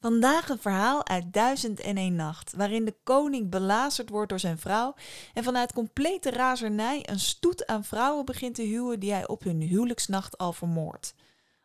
Vandaag een verhaal uit Duizend en een Nacht, waarin de koning belazerd wordt door zijn vrouw en vanuit complete razernij een stoet aan vrouwen begint te huwen die hij op hun huwelijksnacht al vermoordt.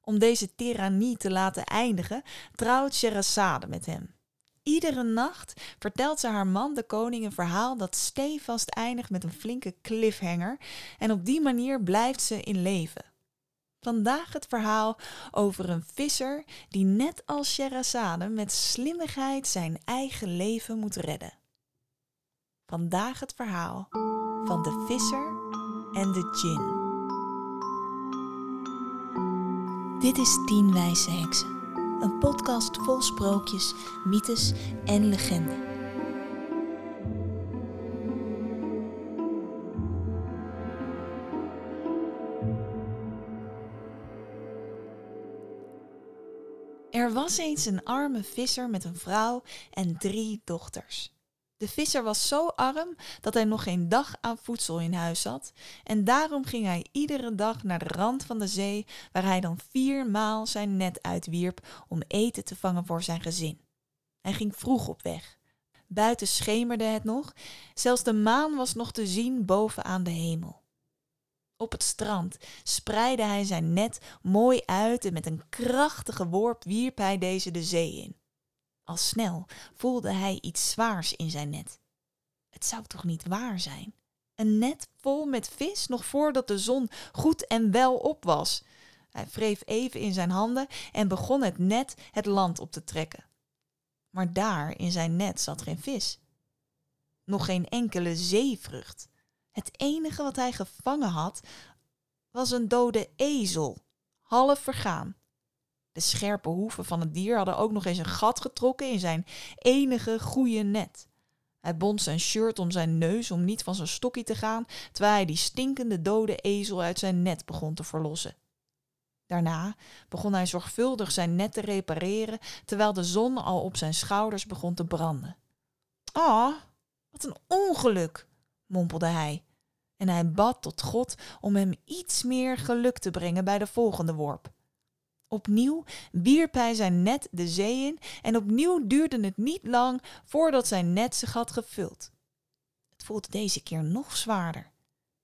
Om deze tirannie te laten eindigen, trouwt Sherazade met hem. Iedere nacht vertelt ze haar man, de koning, een verhaal dat stevast eindigt met een flinke cliffhanger en op die manier blijft ze in leven. Vandaag het verhaal over een visser die net als Sherazade met slimmigheid zijn eigen leven moet redden. Vandaag het verhaal van de visser en de djinn. Dit is Tien Wijze Heksen, een podcast vol sprookjes, mythes en legenden. Was eens een arme visser met een vrouw en drie dochters. De visser was zo arm dat hij nog geen dag aan voedsel in huis had, en daarom ging hij iedere dag naar de rand van de zee, waar hij dan viermaal zijn net uitwierp om eten te vangen voor zijn gezin. Hij ging vroeg op weg. Buiten schemerde het nog, zelfs de maan was nog te zien boven aan de hemel. Op het strand spreidde hij zijn net mooi uit en met een krachtige worp wierp hij deze de zee in. Al snel voelde hij iets zwaars in zijn net. Het zou toch niet waar zijn? Een net vol met vis nog voordat de zon goed en wel op was. Hij wreef even in zijn handen en begon het net het land op te trekken. Maar daar in zijn net zat geen vis. Nog geen enkele zeevrucht. Het enige wat hij gevangen had was een dode ezel, half vergaan. De scherpe hoeven van het dier hadden ook nog eens een gat getrokken in zijn enige goede net. Hij bond zijn shirt om zijn neus om niet van zijn stokje te gaan, terwijl hij die stinkende dode ezel uit zijn net begon te verlossen. Daarna begon hij zorgvuldig zijn net te repareren, terwijl de zon al op zijn schouders begon te branden. Ah, wat een ongeluk, mompelde hij en hij bad tot God om hem iets meer geluk te brengen bij de volgende worp. Opnieuw wierp hij zijn net de zee in en opnieuw duurde het niet lang voordat zijn net zich had gevuld. Het voelde deze keer nog zwaarder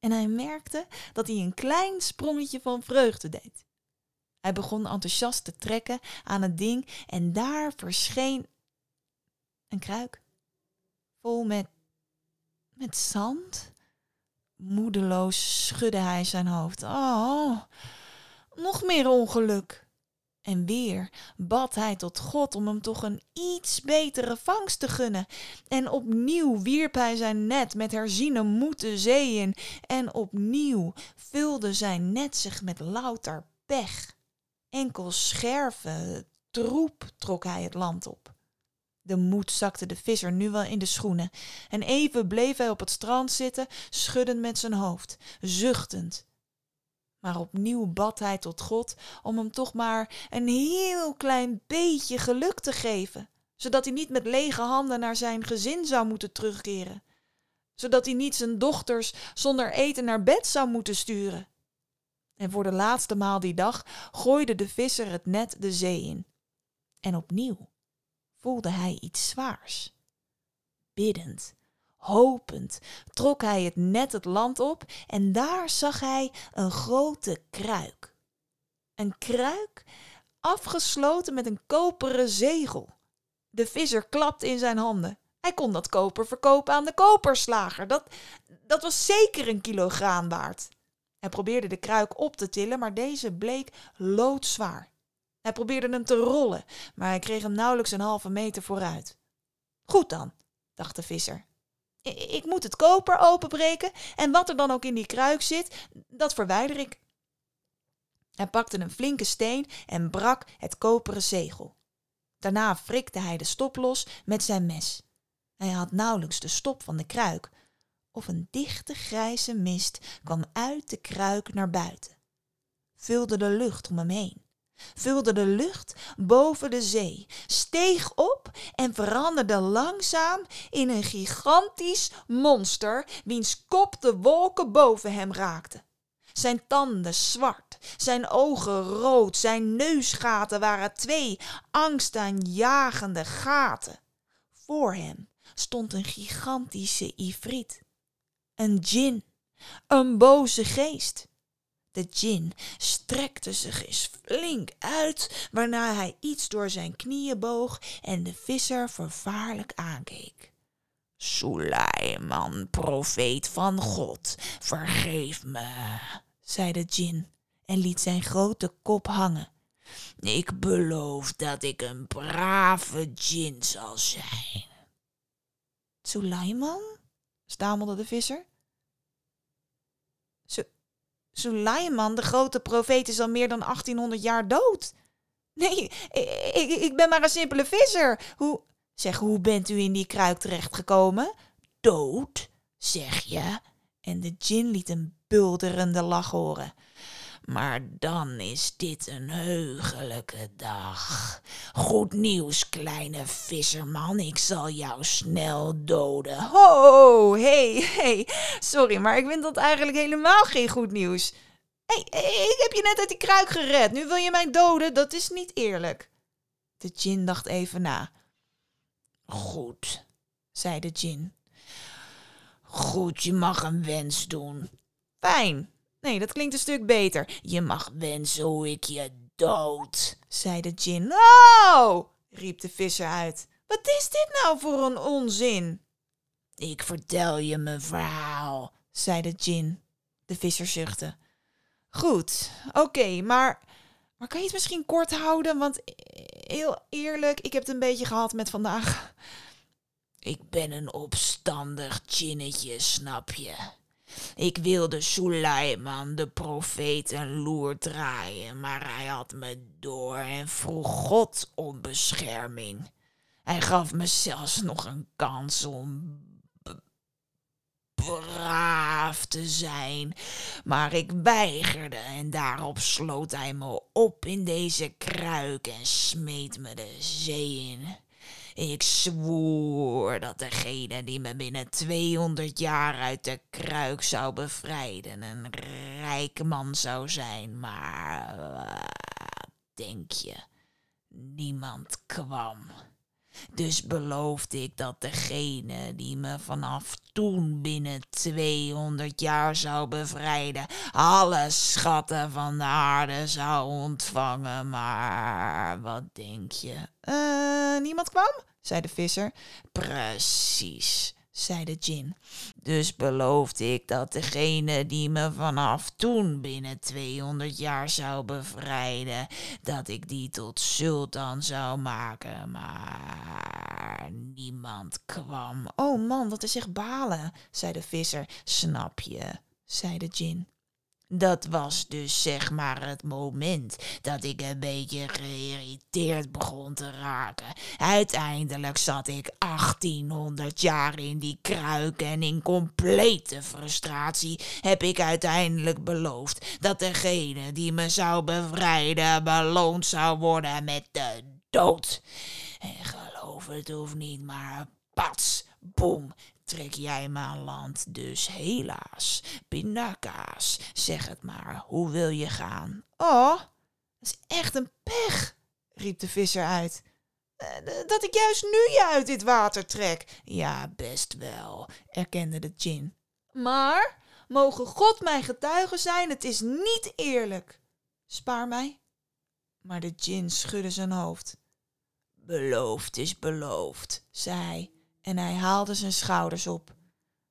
en hij merkte dat hij een klein sprongetje van vreugde deed. Hij begon enthousiast te trekken aan het ding en daar verscheen een kruik vol met, met zand. Moedeloos schudde hij zijn hoofd. Oh, nog meer ongeluk. En weer bad hij tot God om hem toch een iets betere vangst te gunnen. En opnieuw wierp hij zijn net met herziene moed de zee in. En opnieuw vulde zijn net zich met louter pech. Enkel scherven, troep trok hij het land op. De moed zakte de visser nu wel in de schoenen, en even bleef hij op het strand zitten, schuddend met zijn hoofd, zuchtend. Maar opnieuw bad hij tot God om hem toch maar een heel klein beetje geluk te geven, zodat hij niet met lege handen naar zijn gezin zou moeten terugkeren, zodat hij niet zijn dochters zonder eten naar bed zou moeten sturen. En voor de laatste maal die dag gooide de visser het net de zee in. En opnieuw voelde hij iets zwaars. Biddend, hopend, trok hij het net het land op en daar zag hij een grote kruik. Een kruik afgesloten met een koperen zegel. De visser klapte in zijn handen. Hij kon dat koper verkopen aan de koperslager. Dat, dat was zeker een kilogram waard. Hij probeerde de kruik op te tillen, maar deze bleek loodzwaar. Hij probeerde hem te rollen, maar hij kreeg hem nauwelijks een halve meter vooruit. Goed dan, dacht de visser. Ik moet het koper openbreken en wat er dan ook in die kruik zit, dat verwijder ik. Hij pakte een flinke steen en brak het koperen zegel. Daarna frikte hij de stop los met zijn mes. Hij had nauwelijks de stop van de kruik, of een dichte grijze mist kwam uit de kruik naar buiten, vulde de lucht om hem heen vulde de lucht boven de zee, steeg op en veranderde langzaam in een gigantisch monster wiens kop de wolken boven hem raakte. Zijn tanden zwart, zijn ogen rood, zijn neusgaten waren twee angstaanjagende gaten. Voor hem stond een gigantische ifrit, een djinn, een boze geest. De djinn strekte zich eens flink uit, waarna hij iets door zijn knieën boog en de visser vervaarlijk aankeek. Suleiman, profeet van God, vergeef me, zei de djinn en liet zijn grote kop hangen. Ik beloof dat ik een brave djinn zal zijn. Suleiman? stamelde de visser. Suleiman, de grote profeet, is al meer dan 1800 jaar dood. Nee, ik, ik, ben maar een simpele visser. Hoe, zeg, hoe bent u in die kruik terechtgekomen? Dood, zeg je? En de djinn liet een bulderende lach horen. Maar dan is dit een heugelijke dag. Goed nieuws, kleine visserman. Ik zal jou snel doden. Ho, hey, hey. Sorry, maar ik vind dat eigenlijk helemaal geen goed nieuws. Hé, hey, ik heb je net uit die kruik gered. Nu wil je mij doden? Dat is niet eerlijk. De djinn dacht even na. Goed, zei de djinn. Goed, je mag een wens doen. Fijn, Nee, dat klinkt een stuk beter. Je mag wensen hoe ik je dood, zei de djinn. Oh, riep de visser uit. Wat is dit nou voor een onzin? Ik vertel je mijn verhaal, zei de djinn. De visser zuchtte. Goed, oké, maar, maar kan je het misschien kort houden? Want heel eerlijk, ik heb het een beetje gehad met vandaag. Ik ben een opstandig djinnetje, snap je? Ik wilde Suleiman, de profeet, een loer draaien, maar hij had me door en vroeg God om bescherming. Hij gaf me zelfs nog een kans om braaf te zijn, maar ik weigerde en daarop sloot hij me op in deze kruik en smeet me de zee in. Ik zwoer dat degene die me binnen 200 jaar uit de kruik zou bevrijden een rijke man zou zijn, maar denk je, niemand kwam. Dus beloofde ik dat degene die me vanaf toen binnen 200 jaar zou bevrijden, alle schatten van de aarde zou ontvangen. Maar wat denk je? Uh, niemand kwam? Zei de visser. Precies, zei de djinn. Dus beloofde ik dat degene die me vanaf toen binnen 200 jaar zou bevrijden, dat ik die tot sultan zou maken. Maar niemand kwam. Oh man, dat is echt balen, zei de visser. Snap je, zei de djinn. Dat was dus zeg maar het moment dat ik een beetje geïrriteerd begon te raken. Uiteindelijk zat ik 1800 jaar in die kruik en in complete frustratie heb ik uiteindelijk beloofd dat degene die me zou bevrijden beloond zou worden met de dood. En geloof het of niet, maar pats, boem, trek jij me aan land. Dus helaas, pindakaas, zeg het maar, hoe wil je gaan? Oh, dat is echt een pech, riep de visser uit. Eh, dat ik juist nu je uit dit water trek. Ja, best wel, erkende de djinn. Maar, mogen God mijn getuige zijn, het is niet eerlijk. Spaar mij. Maar de djinn schudde zijn hoofd. Beloofd is beloofd, zei hij en hij haalde zijn schouders op.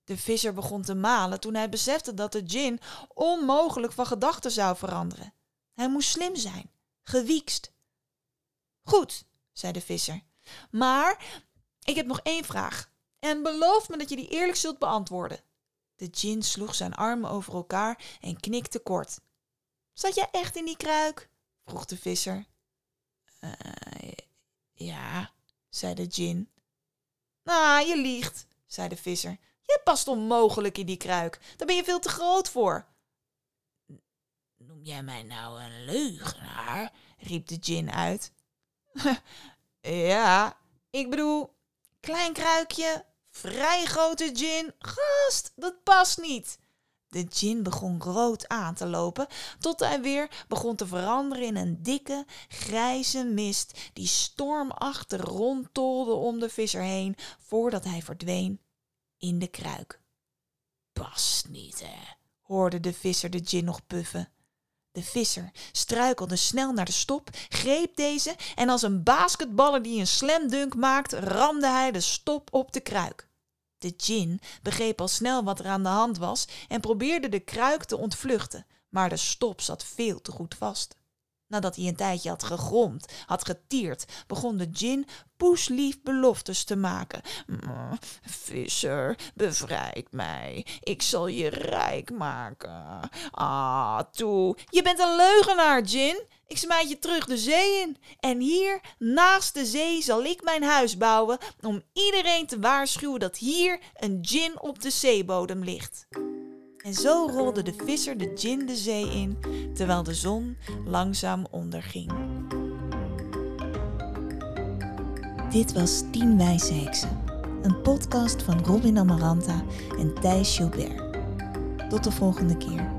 De visser begon te malen toen hij besefte dat de djinn onmogelijk van gedachten zou veranderen. Hij moest slim zijn, gewiekst. Goed, zei de visser. Maar ik heb nog één vraag. En beloof me dat je die eerlijk zult beantwoorden. De djinn sloeg zijn armen over elkaar en knikte kort. Zat jij echt in die kruik? vroeg de visser. Uh, ja, zei de djinn. Ah, je liegt, zei de visser. Je past onmogelijk in die kruik. Daar ben je veel te groot voor. Noem jij mij nou een leugenaar? riep de djinn uit. ja, ik bedoel, klein kruikje, vrij grote djinn. Gast, dat past niet. De gin begon rood aan te lopen, tot hij weer begon te veranderen in een dikke, grijze mist die stormachtig rondtolde om de visser heen, voordat hij verdween in de kruik. Past niet, hè, hoorde de visser de gin nog puffen. De visser struikelde snel naar de stop, greep deze en als een basketballer die een slamdunk maakt, ramde hij de stop op de kruik. De djinn begreep al snel wat er aan de hand was en probeerde de kruik te ontvluchten, maar de stop zat veel te goed vast. Nadat hij een tijdje had gegromd, had getierd, begon de djinn poeslief beloftes te maken. Mm, visser, bevrijd mij. Ik zal je rijk maken. Ah, toe. Je bent een leugenaar, djinn. Ik smijt je terug de zee in. En hier, naast de zee, zal ik mijn huis bouwen om iedereen te waarschuwen dat hier een djinn op de zeebodem ligt. En zo rolde de visser de djinn de zee in, terwijl de zon langzaam onderging. Dit was Tien Wijze Heksen, een podcast van Robin Amaranta en Thijs Gilbert. Tot de volgende keer.